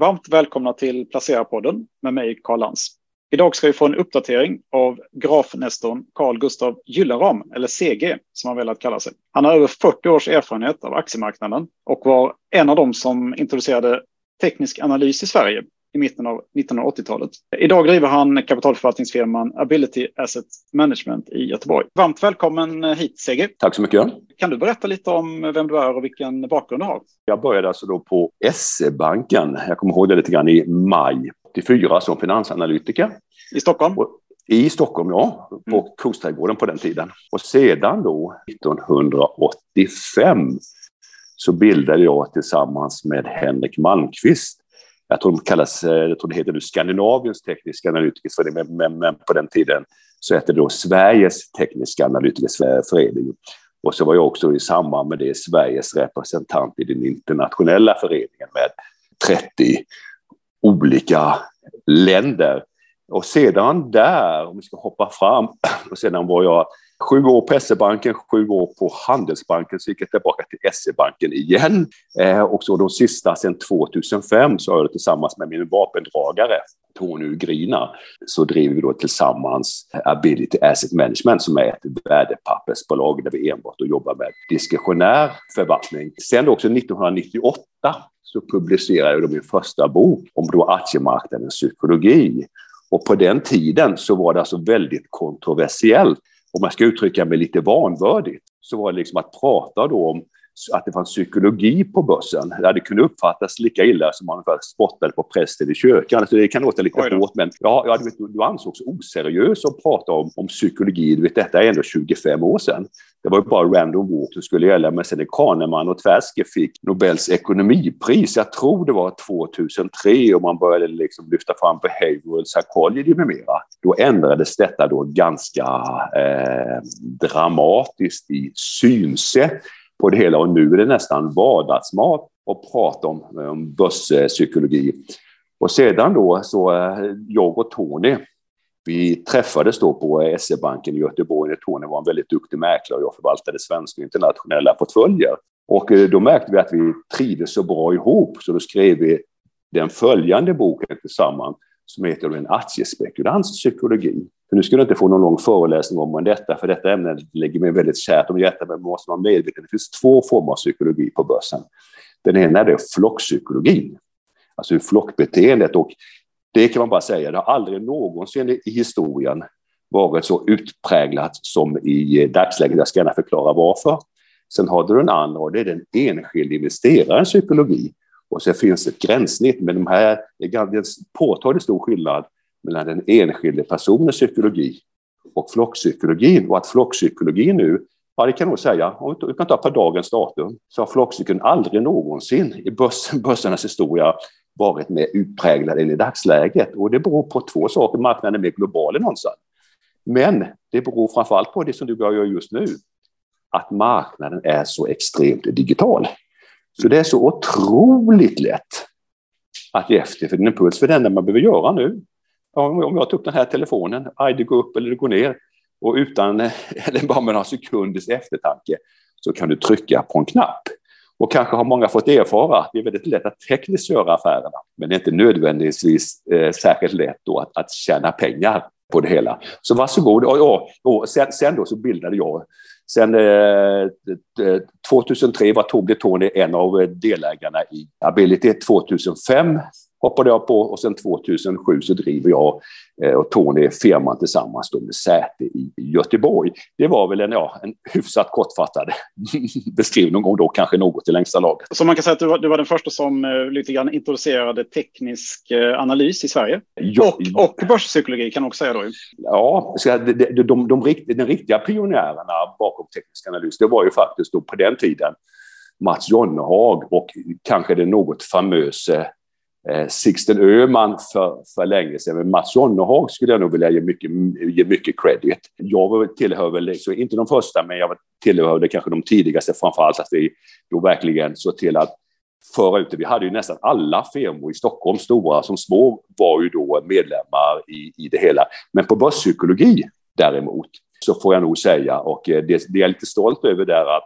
Varmt välkomna till Placera-podden med mig Karl Lans. Idag ska vi få en uppdatering av grafnestorn Carl Gustav Gyllenram, eller CG som han velat kalla sig. Han har över 40 års erfarenhet av aktiemarknaden och var en av dem som introducerade teknisk analys i Sverige i mitten av 1980-talet. Idag driver han kapitalförvaltningsfirman Ability Asset Management i Göteborg. Varmt välkommen hit Seger. Tack så mycket. Kan du berätta lite om vem du är och vilken bakgrund du har? Jag började alltså då på SE-banken. Jag kommer ihåg det lite grann i maj 84 som finansanalytiker. I Stockholm? I Stockholm, ja. På mm. Kungsträdgården på den tiden. Och sedan då, 1985, så bildade jag tillsammans med Henrik Malmqvist jag tror, de kallas, eh, jag tror det heter nu Skandinaviens tekniska analytikers men, men, men, på den tiden så hette det då Sveriges tekniska analytikers förening. Och så var jag också i samband med det Sveriges representant i den internationella föreningen med 30 olika länder. Och sedan där, om vi ska hoppa fram, och sedan var jag Sju år på SE-banken, sju år på Handelsbanken, så gick jag tillbaka till SE-banken igen. Eh, och så de sista sedan 2005 så har jag tillsammans med min vapendragare Tony Ugrina så driver vi då tillsammans Ability Asset Management som är ett värdepappersbolag där vi enbart jobbar med diskretionär förvaltning. Sen också 1998 så publicerade jag min första bok om då aktiemarknadens psykologi. Och på den tiden så var det alltså väldigt kontroversiellt. Om man ska uttrycka mig lite vanvördigt, så var det liksom att prata då om att det fanns psykologi på börsen. Det hade kunnat uppfattas lika illa som man spottade på prästen i kyrkan. Alltså det kan låta lite hårt, men ja, ja, du, vet, du ansågs oseriös att prata om, om psykologi. Du vet, detta är ändå 25 år sedan. Det var ju bara random walk som skulle gälla, men sen när Kahneman och Tversky fick Nobels ekonomipris, jag tror det var 2003, och man började liksom lyfta fram behavioral psychology med mera, då ändrades detta då ganska eh, dramatiskt i synsätt på det hela och nu är det nästan vardagsmat att prata om, eh, om börspsykologi. Och sedan då så eh, jag och Tony, vi träffades då på SE-banken i Göteborg. Tony var en väldigt duktig mäklare och jag förvaltade svenska och internationella portföljer. Och eh, då märkte vi att vi trivdes så bra ihop så då skrev vi den följande boken tillsammans som heter En aktiespekulants psykologi. För nu ska du inte få någon lång föreläsning om detta, för detta ämne ligger mig väldigt kärt om hjärtat, men måste vara medveten. Det finns två former av psykologi på börsen. Den ena är flockpsykologin, alltså flockbeteendet. Och det kan man bara säga, det har aldrig någonsin i historien varit så utpräglat som i dagsläget. Jag ska gärna förklara varför. Sen har du den andra och det är den enskilde investerarens psykologi. Och så finns ett gränssnitt, men de här Det är en påtagligt stor skillnad mellan den enskilde personens psykologi och flockpsykologin. Och att flockpsykologin nu, ja det kan nog säga, om vi kan ta på dagens datum, så har flockpsykologin aldrig någonsin i börsen, börsernas historia varit mer utpräglad än i dagsläget. Och det beror på två saker, marknaden är mer global än någonsin. Men det beror framförallt på det som du börjar göra just nu, att marknaden är så extremt digital. Så det är så otroligt lätt att ge efter för din impuls. För det enda man behöver göra nu, om jag tar upp den här telefonen, aj, det går upp eller det går ner, och utan, eller bara med några sekunders eftertanke, så kan du trycka på en knapp. Och kanske har många fått erfara att det är väldigt lätt att tekniskt göra affärerna, men det är inte nödvändigtvis eh, särskilt lätt då att, att tjäna pengar på det hela. Så varsågod. Och, och, och sen, sen då så bildade jag Sen eh, 2003 var Tobbe Tony en av delägarna i Ability. 2005 hoppade jag på och sen 2007 så driver jag eh, och Tony firman tillsammans då med säte i Göteborg. Det var väl en, ja, en hyfsat kortfattad beskrivning och då kanske något i längsta laget. Så man kan säga att du var, du var den första som eh, lite grann introducerade teknisk eh, analys i Sverige? Ja, och, och börspsykologi kan man också säga då? Ja, de, de, de, de, de riktiga pionjärerna bakom teknisk analys, det var ju faktiskt då på den tiden Mats Jonnehag och kanske det något famösa eh, Sixten Öhman för, för länge sedan. Men Mats Jonnehag skulle jag nog vilja ge mycket, ge mycket credit. Jag tillhör väl, så inte de första, men jag tillhörde kanske de tidigaste, framför allt att vi då verkligen såg till att föra ut det. Vi hade ju nästan alla firmor i Stockholm, stora som små, var ju då medlemmar i, i det hela. Men på börspsykologi däremot, så får jag nog säga, och eh, det, det är jag lite stolt över där, att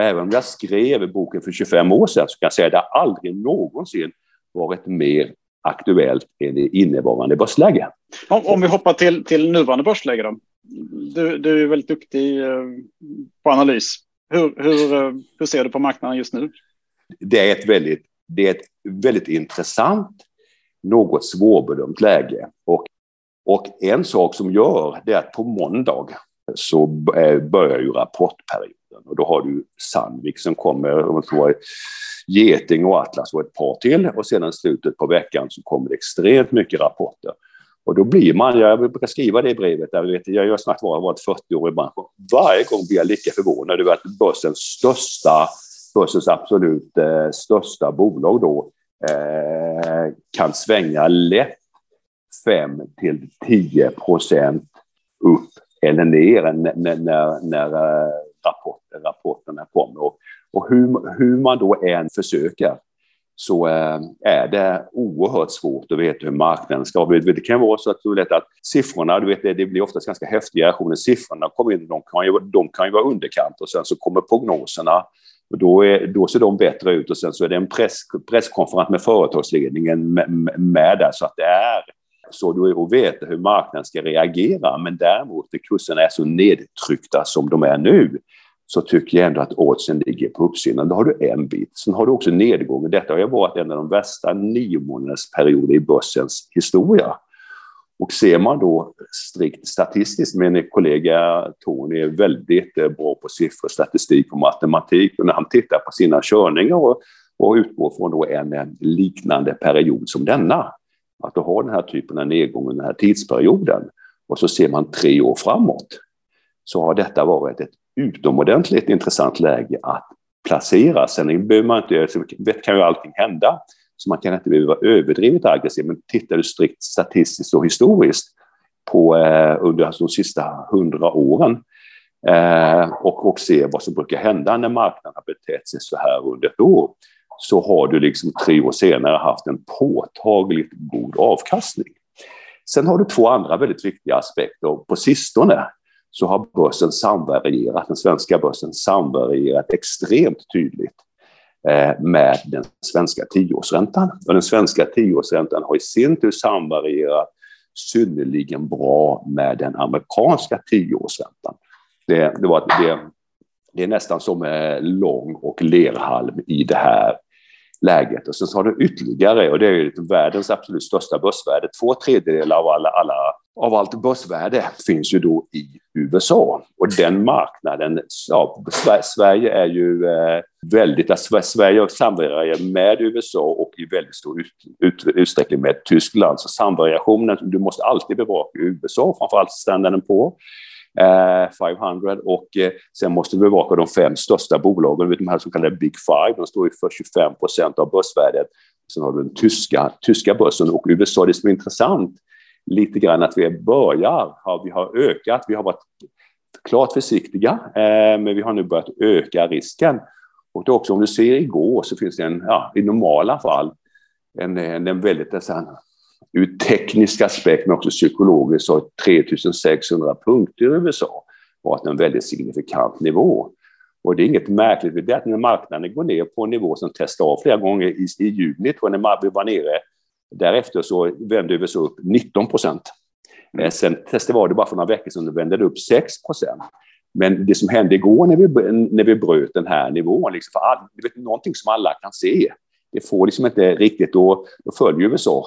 även om jag skrev boken för 25 år sedan så kan jag säga att det aldrig någonsin varit mer aktuellt än i innevarande börsläge. Om, om vi hoppar till, till nuvarande börsläge då. Du, du är väldigt duktig eh, på analys. Hur, hur, eh, hur ser du på marknaden just nu? Det är ett väldigt, det är ett väldigt intressant, något svårbedömt läge. Och, och en sak som gör det är att på måndag så börjar ju rapportperioden. Och då har du Sandvik som kommer, om det Geting och Atlas och ett par till. Och sedan i slutet på veckan så kommer det extremt mycket rapporter. Och då blir man, jag brukar skriva det i brevet, jag, vet, jag har snart varit 40 år i branschen. Varje gång blir jag lika förvånad över att börsens största, börsens absolut eh, största bolag då eh, kan svänga lätt 5 till 10 procent upp eller ner när, när, när när eh, rapport, rapporterna kommer. Och, och hur, hur man då än försöker så eh, är det oerhört svårt att veta hur marknaden ska vara. Det kan vara så att, du vet att siffrorna, du vet, det blir oftast ganska häftiga reaktioner. Siffrorna kommer in, de kan ju, de kan ju vara underkant och sen så kommer prognoserna och då, är, då ser de bättre ut och sen så är det en press, presskonferens med företagsledningen med, med där så att det är så du är och vet hur marknaden ska reagera. Men däremot när kurserna är så nedtryckta som de är nu så tycker jag ändå att oddsen ligger på uppsidan. Då har du en bit. Sen har du också nedgången. Detta har ju varit en av de värsta nio månadersperioder i börsens historia. Och ser man då strikt statistiskt, min kollega Tony är väldigt eh, bra på siffror, statistik och matematik. Och när han tittar på sina körningar och, och utgår från då en liknande period som denna, att du har den här typen av nedgång under den här tidsperioden och så ser man tre år framåt, så har detta varit ett utomordentligt intressant läge att placera. Sen behöver man inte, vet kan ju allting hända, så man kan inte behöva vara överdrivet aggressiv, men tittar du strikt statistiskt och historiskt på eh, under alltså de sista hundra åren eh, och, och ser vad som brukar hända när marknaden har betett sig så här under ett år, så har du liksom tre år senare haft en påtagligt god avkastning. Sen har du två andra väldigt viktiga aspekter. På sistone så har börsen samvarierat, den svenska börsen samvarierat extremt tydligt eh, med den svenska tioårsräntan. Och den svenska tioårsräntan har i sin tur samvarierat synnerligen bra med den amerikanska tioårsräntan. Det, det, var, det, det är nästan som lång och lerhalm i det här läget. Och sen så har du ytterligare, och det är ju typ världens absolut största börsvärde, två tredjedelar av, alla, alla, av allt börsvärde finns ju då i USA. Och den marknaden, ja, Sverige är ju eh, väldigt, alltså Sverige samverkar med USA och i väldigt stor ut, ut, utsträckning med Tyskland. Så samvariationen, du måste alltid bevaka USA, framförallt standarden på. Eh, 500 och eh, sen måste vi bevaka de fem största bolagen, de här så kallade Big Five, de står ju för 25 procent av börsvärdet. Sen har du den tyska, tyska börsen och USA. Det som är intressant lite grann att vi börjar, har, vi har ökat, vi har varit klart försiktiga, eh, men vi har nu börjat öka risken. Och det också, om du ser igår så finns det en, ja, i normala fall, en, en väldigt nästan ur teknisk aspekt men också psykologiskt så har 3600 punkter i USA varit en väldigt signifikant nivå. Och det är inget märkligt med det att när marknaden går ner på en nivå som testar av flera gånger i, i juni, tror jag, när vi var nere, därefter så vände USA upp 19 procent. Mm. Sen testade var det bara för några veckor sedan, då vände det upp 6 procent. Men det som hände igår när vi, när vi bröt den här nivån, liksom för all, det är någonting som alla kan se, det får liksom inte riktigt, då, då följer USA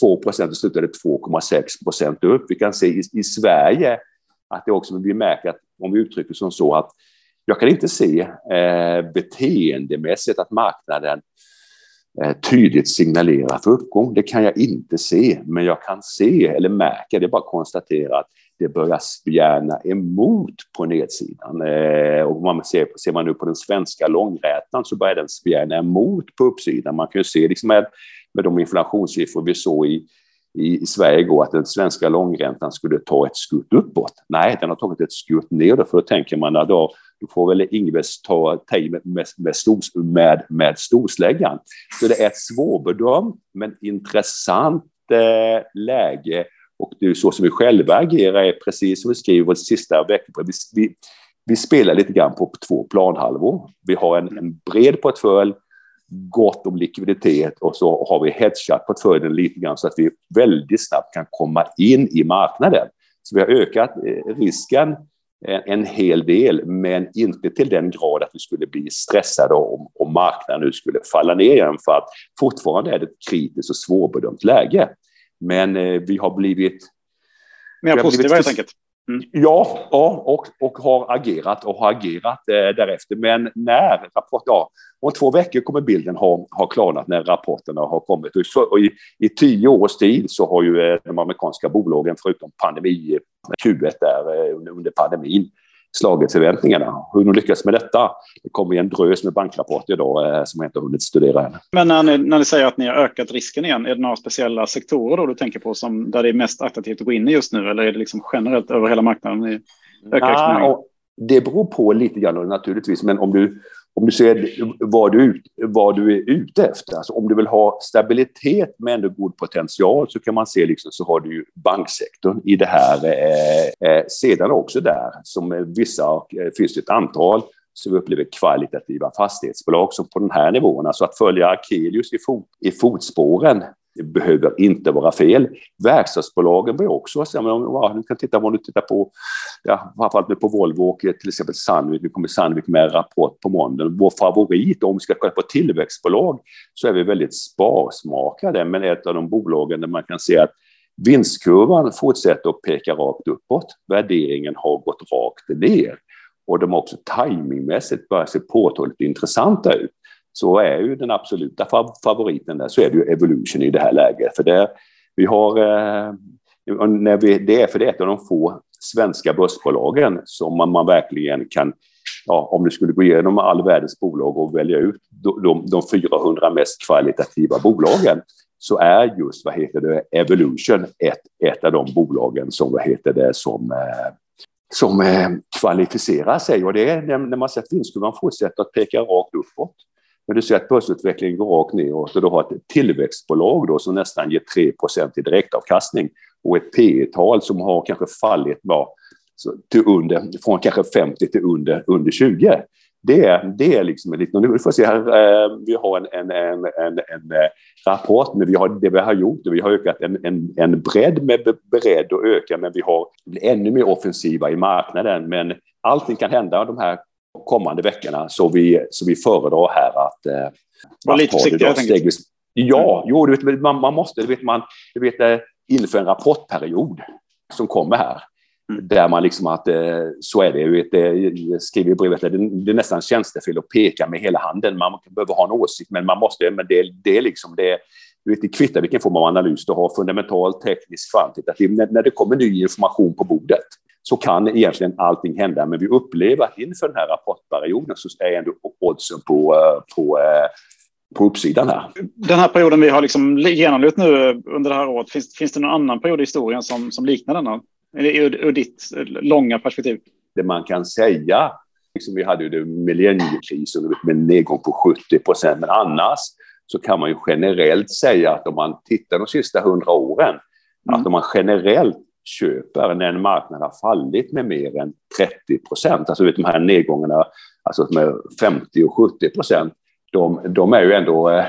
2 eh, procent och slutade 2,6 procent upp. Vi kan se i, i Sverige att det också, vi märker att om vi uttrycker som så att jag kan inte se eh, beteendemässigt att marknaden eh, tydligt signalerar för uppgång. Det kan jag inte se, men jag kan se eller märka, det är bara att konstatera att det börjar spjärna emot på nedsidan. Eh, och man ser, ser man nu på den svenska långrätan så börjar den spjärna emot på uppsidan. Man kan ju se liksom med, med de inflationssiffror vi såg i, i, i Sverige igår att den svenska långräntan skulle ta ett skutt uppåt. Nej, den har tagit ett skutt nedåt, för då tänker man att då, då får väl Ingves ta, ta i med, med, med, stors, med, med storsläggan. Så det är ett svårbedömt men intressant eh, läge och det är så som vi själva agerar, är precis som vi skriver i vårt sista veckobrev. Vi, vi, vi, spelar lite grann på två planhalvor. Vi har en, en bred portfölj gott om likviditet och så har vi hedgat portföljen lite grann så att vi väldigt snabbt kan komma in i marknaden. Så vi har ökat eh, risken eh, en hel del, men inte till den grad att vi skulle bli stressade om, om marknaden nu skulle falla ner igen, för att fortfarande är det ett kritiskt och svårbedömt läge. Men eh, vi har blivit... Mer positiva helt enkelt. Mm. Ja, ja och, och har agerat och har agerat eh, därefter. Men när rapport, ja, om två veckor kommer bilden ha, ha klarnat när rapporterna har kommit. Och i, I tio års tid så har ju eh, de amerikanska bolagen, förutom pandemi, Q1 där eh, under pandemin, slagit förväntningarna. Hur de lyckas med detta, det kommer en drös med bankrapporter idag eh, som jag inte har hunnit studera än. Men när ni, när ni säger att ni har ökat risken igen, är det några speciella sektorer då du tänker på som där det är mest attraktivt att gå in i just nu? Eller är det liksom generellt över hela marknaden ni ökar exponeringen? Det beror på lite grann naturligtvis, men om du om du ser vad du, vad du är ute efter, alltså om du vill ha stabilitet med ändå god potential så kan man se liksom, så har du ju banksektorn i det här. Eh, sedan också där, som vissa, finns det ett antal som vi upplever kvalitativa fastighetsbolag som på den här nivån, alltså att följa Akelius i, fot, i fotspåren det behöver inte vara fel. Verkstadsbolagen bör också vara Du kan titta om du tittar på, ja, framförallt nu på Volvo och till exempel Sandvik. Nu kommer Sandvik med rapport på måndag. Vår favorit, om vi ska kolla på tillväxtbolag, så är vi väldigt sparsmakade. Men ett av de bolagen där man kan se att vinstkurvan fortsätter att peka rakt uppåt. Värderingen har gått rakt ner. Och de har också timingmässigt börjat se påtagligt intressanta ut så är ju den absoluta favoriten där, så är det ju Evolution i det här läget. För det, vi har, eh, när vi, det är för det är ett av de få svenska börsbolagen som man, man verkligen kan, ja, om du skulle gå igenom all världens bolag och välja ut de, de, de 400 mest kvalitativa bolagen, så är just vad heter det, Evolution ett, ett av de bolagen som, vad heter det, som eh, som eh, kvalificerar sig. Och det är när man sett vinstkurvan fortsätter att peka rakt uppåt. Men du ser att börsutvecklingen går rakt neråt och du har ett tillväxtbolag då som nästan ger 3% i direktavkastning och ett P tal som har kanske fallit bara till under, från kanske 50 till under, under 20. Det det är liksom en liten... Nu får se här, eh, vi har en, en, en, en, en eh, rapport, men vi har, det vi har gjort, vi har ökat en, en, en bredd med beredd att öka, men vi har ännu mer offensiva i marknaden. Men allting kan hända de här kommande veckorna. Så vi, så vi föredrar här att... Eh, Var lite försiktig helt enkelt. Ja, jo, du vet, man, man måste, du vet, man, du vet, inför en rapportperiod som kommer här. Mm. där man liksom att eh, så är det, ju, det skriver i brevet, det, är nästan tjänstefel att peka med hela handen, man behöver ha en åsikt, men man måste, men det, det är liksom det, du vet, det kvittar vilken form av analys du har, fundamental, teknisk, kvantitativ, när, när det kommer ny information på bordet så kan egentligen allting hända. Men vi upplever att inför den här rapportperioden så är ändå oddsen på, eh, på, eh, på uppsidan här. Den här perioden vi har liksom genomlevt nu under det här året, finns, finns det någon annan period i historien som, som liknar denna? Ur, ur ditt långa perspektiv? Det man kan säga, liksom vi hade ju millenniekrisen med en nedgång på 70 procent, men annars så kan man ju generellt säga att om man tittar de sista hundra åren, mm. att om man generellt köper när en marknad har fallit med mer än 30 procent, alltså vet, de här nedgångarna alltså med 50 och 70 procent, de, de är ju ändå eh,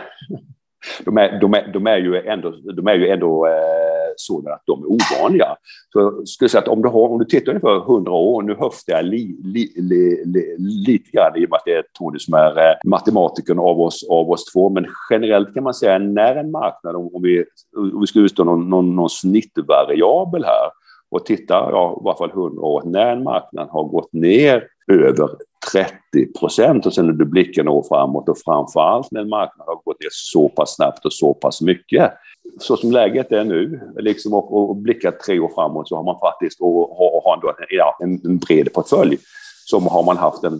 de är, de, är, de är ju ändå, de är ju ändå eh, sådana att de är ovanliga. Så jag skulle säga att om du, har, om du tittar ungefär 100 år, nu höftar jag li, li, li, li, lite grann i och med att det är Tony som är eh, matematikern av oss, av oss två, men generellt kan man säga när en marknad, om, vi, om vi ska utstå någon, någon, någon snittvariabel här, och titta, ja, i varje fall 100 år, när en marknad har gått ner över 30 procent och sen när du blickar år framåt och framför allt när en marknad har gått ner så pass snabbt och så pass mycket. Så som läget är nu, liksom, och, och blickar tre år framåt så har man faktiskt, och, och har ändå ja, en, en bred portfölj, så har man haft en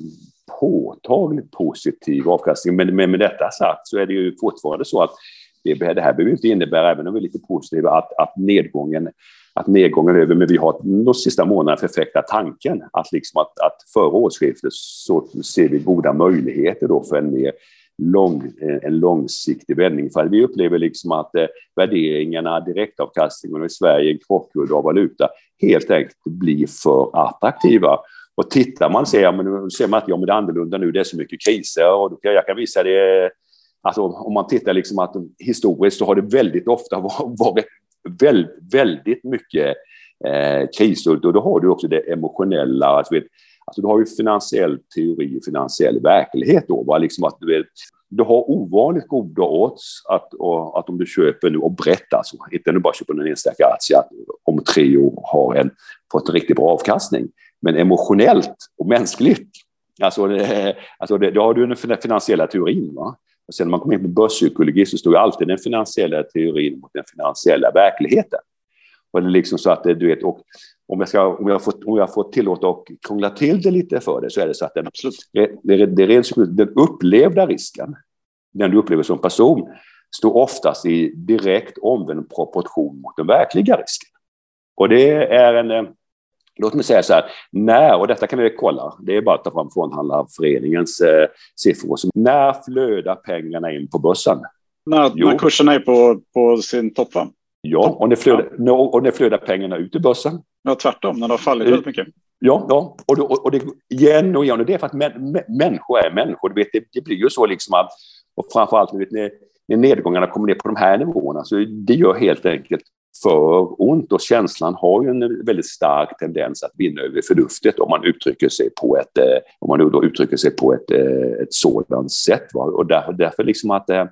påtagligt positiv avkastning. Men, men med detta sagt så är det ju fortfarande så att det, det här behöver inte innebära, även om vi är lite positiva, att, att nedgången att nedgången är över, men vi har de sista månaderna förfäktat tanken att, liksom att, att före årsskiftet så ser vi goda möjligheter då för en mer lång, eh, en långsiktig vändning. För vi upplever liksom att eh, värderingarna, direktavkastningen i Sverige, en krockkudde av valuta, helt enkelt blir för attraktiva. Och tittar man ser, men ser man att ja, men det är annorlunda nu, det är så mycket kriser och jag kan visa det Alltså om man tittar liksom att historiskt så har det väldigt ofta varit väldigt, väldigt mycket eh, kriser. Och då har du också det emotionella. Alltså, vet, alltså du har ju finansiell teori och finansiell verklighet. Då, va? Liksom att, du, vet, du har ovanligt goda odds att, och, att om du köper nu och brett, alltså, inte nu bara köper en enstaka aktie, att om tre år har en, fått en riktigt bra avkastning. Men emotionellt och mänskligt, alltså, det, alltså det, då har du den finansiella teorin. Va? Och sen när man kommer in på börspsykologi så står ju alltid den finansiella teorin mot den finansiella verkligheten. Och det liksom så att du vet, och om jag, ska, om jag, får, om jag får tillåta att krångla till det lite för det så är det så att den, Absolut. det, det, den upplevda risken, den du upplever som person, står oftast i direkt omvänd proportion mot den verkliga risken. Och det är en, Låt mig säga så här, när, och detta kan vi kolla, det är bara att ta fram Fondhandlarföreningens eh, siffror. Så när flödar pengarna in på börsen? När, när kurserna är på, på sin topp, va? Ja, och när, flödar, ja. och när flödar pengarna ut i börsen? Ja, tvärtom, när det har fallit väldigt mycket. Ja, ja. Och, det, och det igen och igen. Och det är för att män, människor är människor. Du vet, det, det blir ju så liksom att, och framförallt när, när nedgångarna kommer ner på de här nivåerna, så det gör helt enkelt för ont och känslan har ju en väldigt stark tendens att vinna över förnuftet om man uttrycker sig på ett, eh, om man då uttrycker sig på ett, eh, ett sådant sätt. Va? Och därför, därför liksom att eh,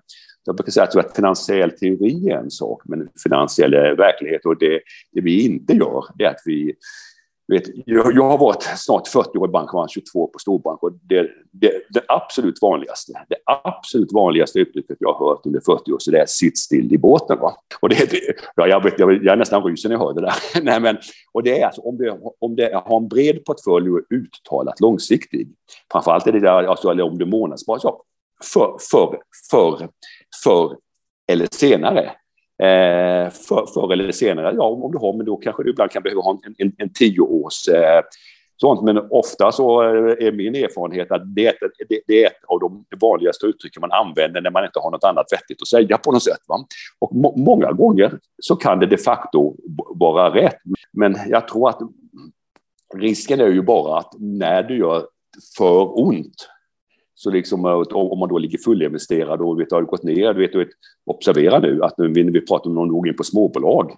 jag brukar säga att finansiell teori är en sak, men finansiell verklighet och det, det vi inte gör, det är att vi vet, jag, jag har varit snart 40 år i bank, var 22 på storbank och det, det, det absolut vanligaste, det absolut vanligaste uttrycket jag har hört under 40 år, så det är sitt still i båten. Va? Och det, det, ja, jag, vet, jag, jag är nästan ryser när jag hör det där. Nej, men, och det är alltså om det, om det har en bred portfölj och är uttalat långsiktig, framförallt är det där, alltså, eller om det är månadsbasis, för, för, för, för eller senare Eh, för, förr eller senare, ja om du har, men då kanske du ibland kan behöva ha en, en, en tioårs eh, sånt. Men ofta så eh, är min erfarenhet att det, det, det är ett av de vanligaste uttrycken man använder när man inte har något annat vettigt att säga på något sätt. Va? Och må, många gånger så kan det de facto vara rätt. Men jag tror att risken är ju bara att när du gör för ont så liksom, eh, om man då ligger fullinvesterad och vet, har gått ner, du vet, du vet, observera nu att nu vi, vi pratar om någon låg in på småbolag.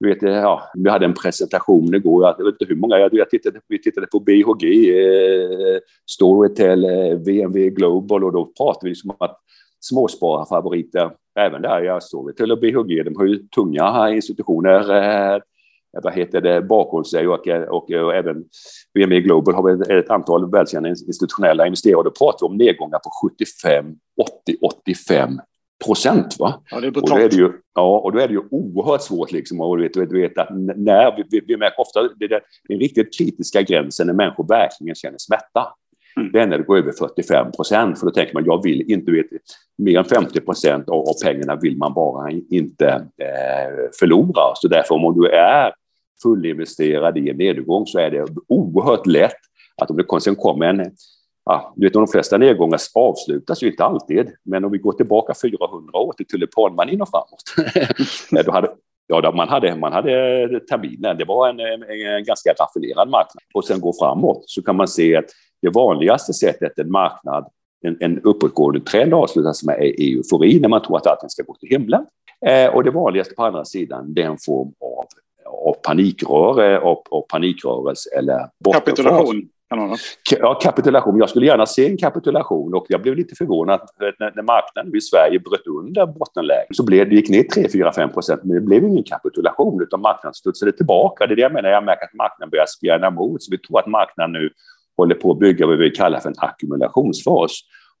Du vet, eh, ja, vi hade en presentation igår, jag vet inte hur många, jag tittade, vi tittade på BHG, eh, Storytel, eh, VNV Global och då pratade vi liksom om att småspararfavoriter, även där jag Storytel och BHG, de har ju tunga institutioner eh, vad heter det, bakom sig och, och, och även VME Global har ett antal välkända institutionella investerare. Då pratar vi om nedgångar på 75, 80, 85 procent. Va? Ja, det är och då är det ju, ja, och då är det ju oerhört svårt. Liksom, och du vet, du vet att när, vi, vi, vi märker ofta det är den riktigt kritiska gränsen när människor verkligen känner smärta. Mm. Det är när det går över 45 procent, för då tänker man jag vill inte, vet, mer än 50 procent av, av pengarna vill man bara inte eh, förlora. Så därför om du är fullinvesterad i en nedgång så är det oerhört lätt att om det sen kommer en Ja, du vet, de flesta nedgångar avslutas ju inte alltid, men om vi går tillbaka 400 år till tulipananin och framåt. då hade, ja, man hade, man hade terminen, det var en, en, ganska raffinerad marknad. Och sen går framåt så kan man se att det vanligaste sättet en marknad, en, en uppåtgående trend avslutas med är eufori, när man tror att allting ska gå till himlen. Eh, och det vanligaste på andra sidan, det är en form av av panikröre och, och panikrörelse eller Kapitulation. Ja, kapitulation. Jag skulle gärna se en kapitulation och jag blev lite förvånad när, när marknaden i Sverige bröt under bottenläget. Så blev, det gick ner 3, 4, 5 procent, men det blev ingen kapitulation utan marknaden studsade tillbaka. Det är det jag menar, jag märker att marknaden börjar spjärna emot. Så vi tror att marknaden nu håller på att bygga vad vi kallar för en ackumulationsfas.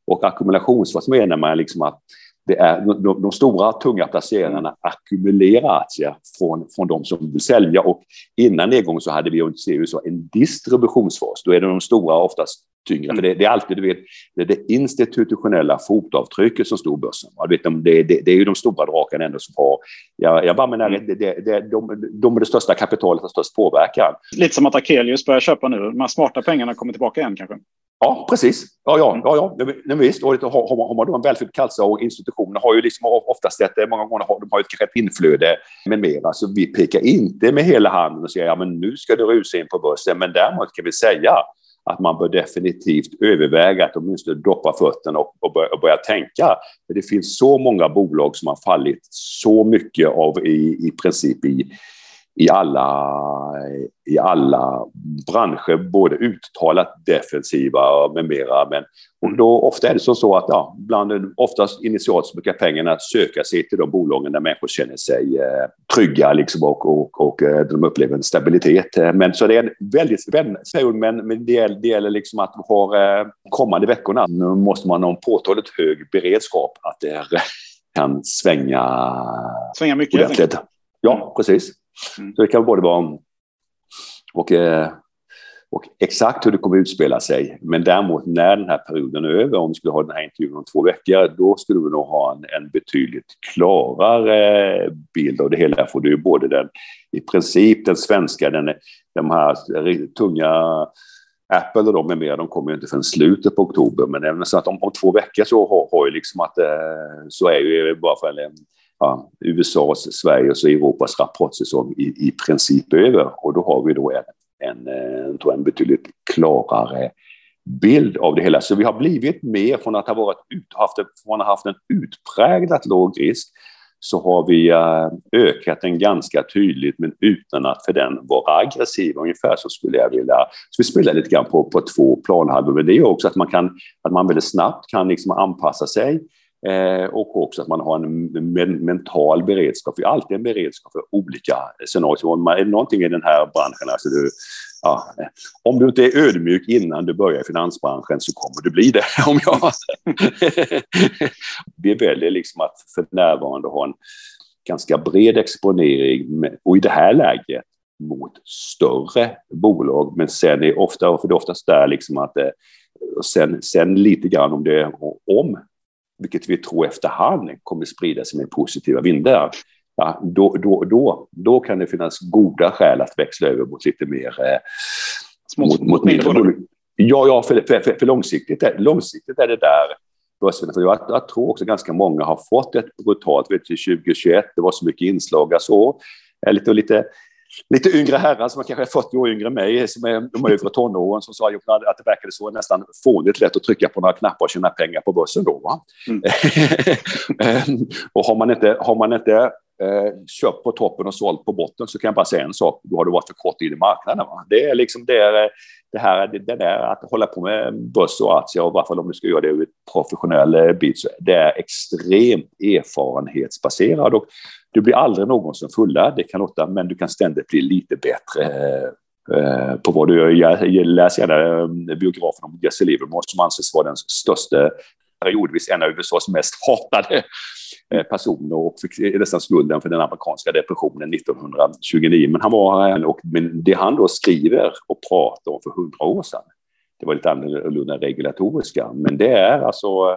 Och ackumulationsfas menar man liksom att det är de, de, stora tunga placerarna ackumulerar aktier från, från de som vill sälja och innan nedgången så hade vi USA en distributionsfas. Då är det de stora oftast tyngre, mm. för det, det, är alltid du vet, det, är det institutionella fotavtrycket som står börsen. Vet, det, det, det är ju de stora drakarna ändå som har, jag, jag bara menar, mm. det, det, det, de, de är det största kapitalet och störst påverkan. Lite som att Akelius börjar köpa nu, de här smarta pengarna kommer tillbaka igen kanske? Ja, precis. Ja, ja, ja, ja. Men visst, och har, har man då en välfylld kassa och institutioner har ju liksom oftast ett, många gånger har de har ett, ett inflöde med mera. Så vi pekar inte med hela handen och säger ja, men nu ska du rusa in på börsen. Men däremot kan vi säga att man bör definitivt överväga att åtminstone doppa fötterna och, och, börja, och börja tänka. För det finns så många bolag som har fallit så mycket av i, i princip i i alla, i alla branscher, både uttalat defensiva med mera. Men och då, ofta är det så, så att ja, bland, oftast initialt så brukar pengarna söka sig till de bolagen där människor känner sig eh, trygga liksom, och, och, och eh, de upplever en stabilitet. Men så det är en väldigt spännande men, men det, gäller, det gäller liksom att har eh, kommande veckorna nu måste man ha en påtagligt hög beredskap att det kan svänga, svänga mycket. Ja, precis. Mm. Så det kan både vara och, eh, och exakt hur det kommer att utspela sig. Men däremot när den här perioden är över, om vi skulle ha den här intervjun om två veckor, då skulle vi nog ha en, en betydligt klarare bild av det hela. För det är ju både den, i princip den svenska, den, de här tunga Apple och de med mer, de kommer ju inte förrän slutet på oktober. Men även så att om, om två veckor så har, har ju liksom att eh, så är ju bara för en ja, USAs, Sveriges och Europas rapportsäsong i, i princip över. Och då har vi då en, en, en, tror en betydligt klarare bild av det hela. Så vi har blivit mer från att ha varit ut, haft, en, från att ha haft en utpräglat låg risk så har vi eh, ökat den ganska tydligt men utan att för den vara aggressiv. Ungefär så skulle jag vilja... Så vi spelar lite grann på, på två planhalvor, men det är också att man, kan, att man väldigt snabbt kan liksom anpassa sig Eh, och också att man har en men mental beredskap. Vi har alltid en beredskap för olika scenarier. Om man är någonting i den här branschen, alltså du, ja, eh, om du inte är ödmjuk innan du börjar i finansbranschen så kommer du bli det. Om jag. Vi väljer liksom att för närvarande ha en ganska bred exponering och i det här läget mot större bolag. Men sen är ofta, för det är oftast där liksom att eh, sen, sen lite grann om det om vilket vi tror efterhand kommer sprida sig med positiva vindar, ja, då, då, då, då kan det finnas goda skäl att växla över mot lite mer... Eh, mot, mot mindre bolag. Ja, ja för, för, för, för, långsiktigt, långsiktigt är det där börsen. För jag, jag, tror också ganska många har fått ett brutalt, vet du, 2021, det var så mycket inslag, alltså, lite, lite lite yngre herrar som kanske är 40 år yngre än mig, som är de övre tonåren, som sa att det verkade så nästan fånigt lätt att trycka på några knappar och tjäna pengar på börsen då. Mm. och har man inte, har man inte eh, köpt på toppen och sålt på botten så kan jag bara säga en sak, då har du varit för kort in i marknaden. Va? Det är liksom det, är, det här det, det där att hålla på med börs och aktier, och i varje fall om du ska göra det ur ett professionell eh, bit, så det är extremt erfarenhetsbaserat. Och du blir aldrig någonsin fullärd, det kan låta, men du kan ständigt bli lite bättre eh, på vad du gör. Jag läser gärna eh, biografen om Jesse Livermore som anses vara den största, periodvis en av USAs mest hatade eh, personer och fick nästan skulden för den amerikanska depressionen 1929. Men han var, och, men det han då skriver och pratar om för hundra år sedan, det var lite annorlunda regulatoriska, men det är alltså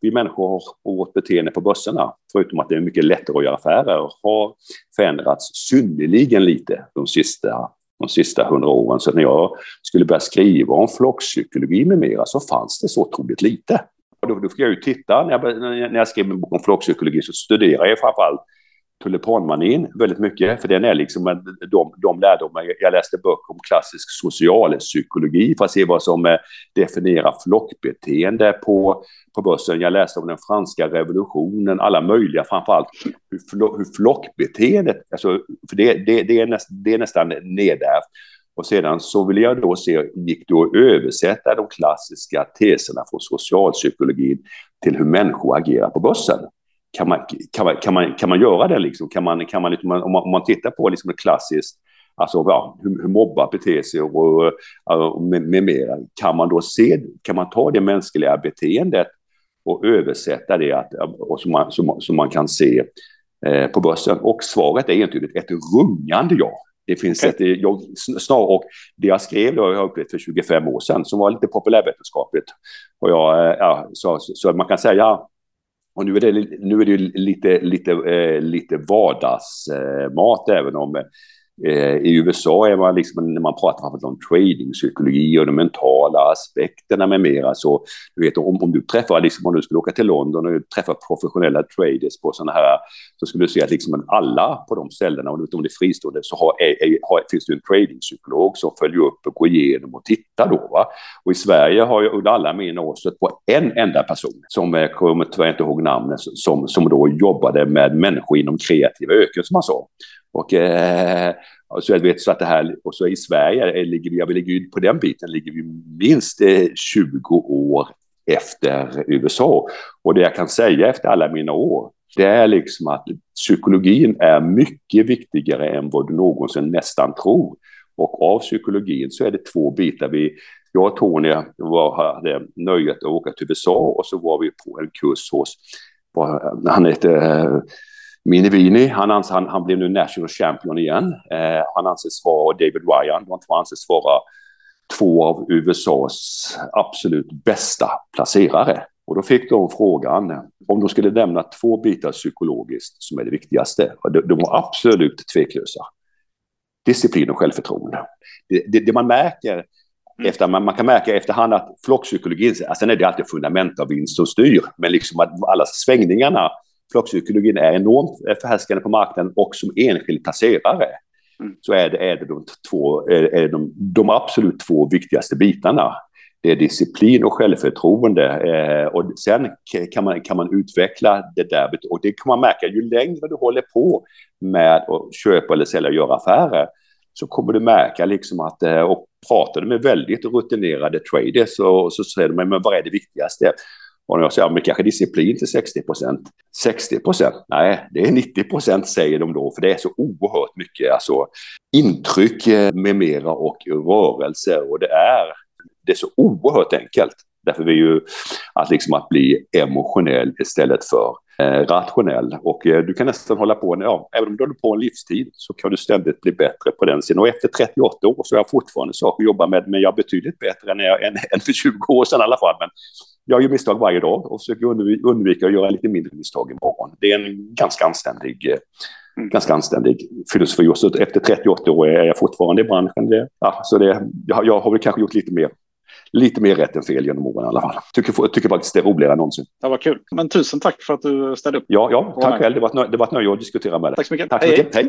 vi människor och vårt beteende på börserna, förutom att det är mycket lättare att göra affärer, har förändrats synnerligen lite de sista de sista hundra åren. Så när jag skulle börja skriva om flockpsykologi med mera så fanns det så otroligt lite. Och då, då fick jag ju titta, när jag, när jag skrev min bok om flockpsykologi så studerade jag framförallt tulipanmanin väldigt mycket, för den är liksom de, de lärdomar. Jag läste böcker om klassisk socialpsykologi för att se vad som eh, definierar flockbeteende på, på börsen. Jag läste om den franska revolutionen, alla möjliga, framförallt hur, hur flockbeteendet, alltså, för det, det, det, är näst, det är nästan nedärvt. Och sedan så ville jag då se, gick det att översätta de klassiska teserna från socialpsykologin till hur människor agerar på börsen? Kan man, kan man, kan man, kan man göra det? Liksom? Kan man, kan man, liksom, om, man, om man tittar på liksom ett klassiskt Alltså ja, hur, hur mobbar beter sig och, och med, med mera. Kan man då se, kan man ta det mänskliga beteendet och översätta det att, och som, man, som, som man kan se eh, på börsen? Och svaret är entydigt ett rungande ja. Det finns okay. ett, jag, snar, och det jag skrev då, jag upplevt för 25 år sedan, som var lite populärvetenskapligt. Och jag, eh, ja, så, så man kan säga och nu är det, nu är det lite, lite, eh, lite vardagsmat, även om Eh, Eh, I USA är man liksom, när man pratar om tradingpsykologi och de mentala aspekterna med mera, så du vet om, om du träffar, liksom, om du skulle åka till London och träffa professionella traders på sådana här, så skulle du se att liksom alla på de ställena, om det är fristående, så har, är, har, finns det en tradingpsykolog som följer upp och går igenom och tittar då. Va? Och i Sverige har jag under alla mina år stött på en enda person, som jag kommer tyvärr inte ihåg namnet, som, som då jobbade med människor inom kreativa öken, som man sa. Och, eh, så jag vet så att det här, och så i Sverige eh, ligger vi, jag ligger på den biten ligger vi minst eh, 20 år efter USA. Och det jag kan säga efter alla mina år, det är liksom att psykologin är mycket viktigare än vad du någonsin nästan tror. Och av psykologin så är det två bitar. Vi, jag och Tony var, hade nöjet att åka till USA och så var vi på en kurs hos, han heter eh, Minivini, han, han, han blev nu national champion igen. Eh, han anses vara, David Ryan, de två anses vara två av USAs absolut bästa placerare. Och då fick de frågan om de skulle nämna två bitar psykologiskt som är det viktigaste. De, de var absolut tveklösa. Disciplin och självförtroende. Det, det, det man märker mm. efter, man, man, kan märka efterhand att flockpsykologin, alltså sen är det alltid fundament av vinst som styr, men liksom att alla svängningarna flockpsykologin är enormt förhärskande på marknaden och som enskild placerare mm. så är det, är det, de, två, är, de, de absolut två viktigaste bitarna. Det är disciplin och självförtroende. Eh, och sen kan man, kan man utveckla det där. Och det kan man märka ju längre du håller på med att köpa eller sälja och göra affärer så kommer du märka liksom att, eh, och pratar du med väldigt rutinerade traders så, så säger de, men vad är det viktigaste? Och när jag säger, men kanske disciplin till 60 procent. 60 procent? Nej, det är 90 procent säger de då, för det är så oerhört mycket alltså, intryck eh, med mera och rörelser. Och det är, det är så oerhört enkelt. Därför är ju att, liksom att bli emotionell istället för rationell. Och eh, du kan nästan hålla på, ja, även om du håller på en livstid så kan du ständigt bli bättre på den sidan. Och efter 38 år så har jag fortfarande saker att jobba med, men jag är betydligt bättre än, jag, än, än för 20 år sedan i alla fall. Men jag gör misstag varje dag och försöker undvika att göra lite mindre misstag imorgon. Det är en ganska anständig, eh, mm. ganska anständig filosofi. Och så efter 38 år är jag fortfarande i branschen. Det, ja, så det, jag, jag har väl kanske gjort lite mer lite mer rätt än fel genom åren i alla fall. Tycker, tycker faktiskt det är roligare än någonsin. Det var kul. Men tusen tack för att du ställde upp. Ja, ja tack själv. Det var ett nöje att diskutera med dig. Tack så mycket. Tack så mycket. Hej. Hej.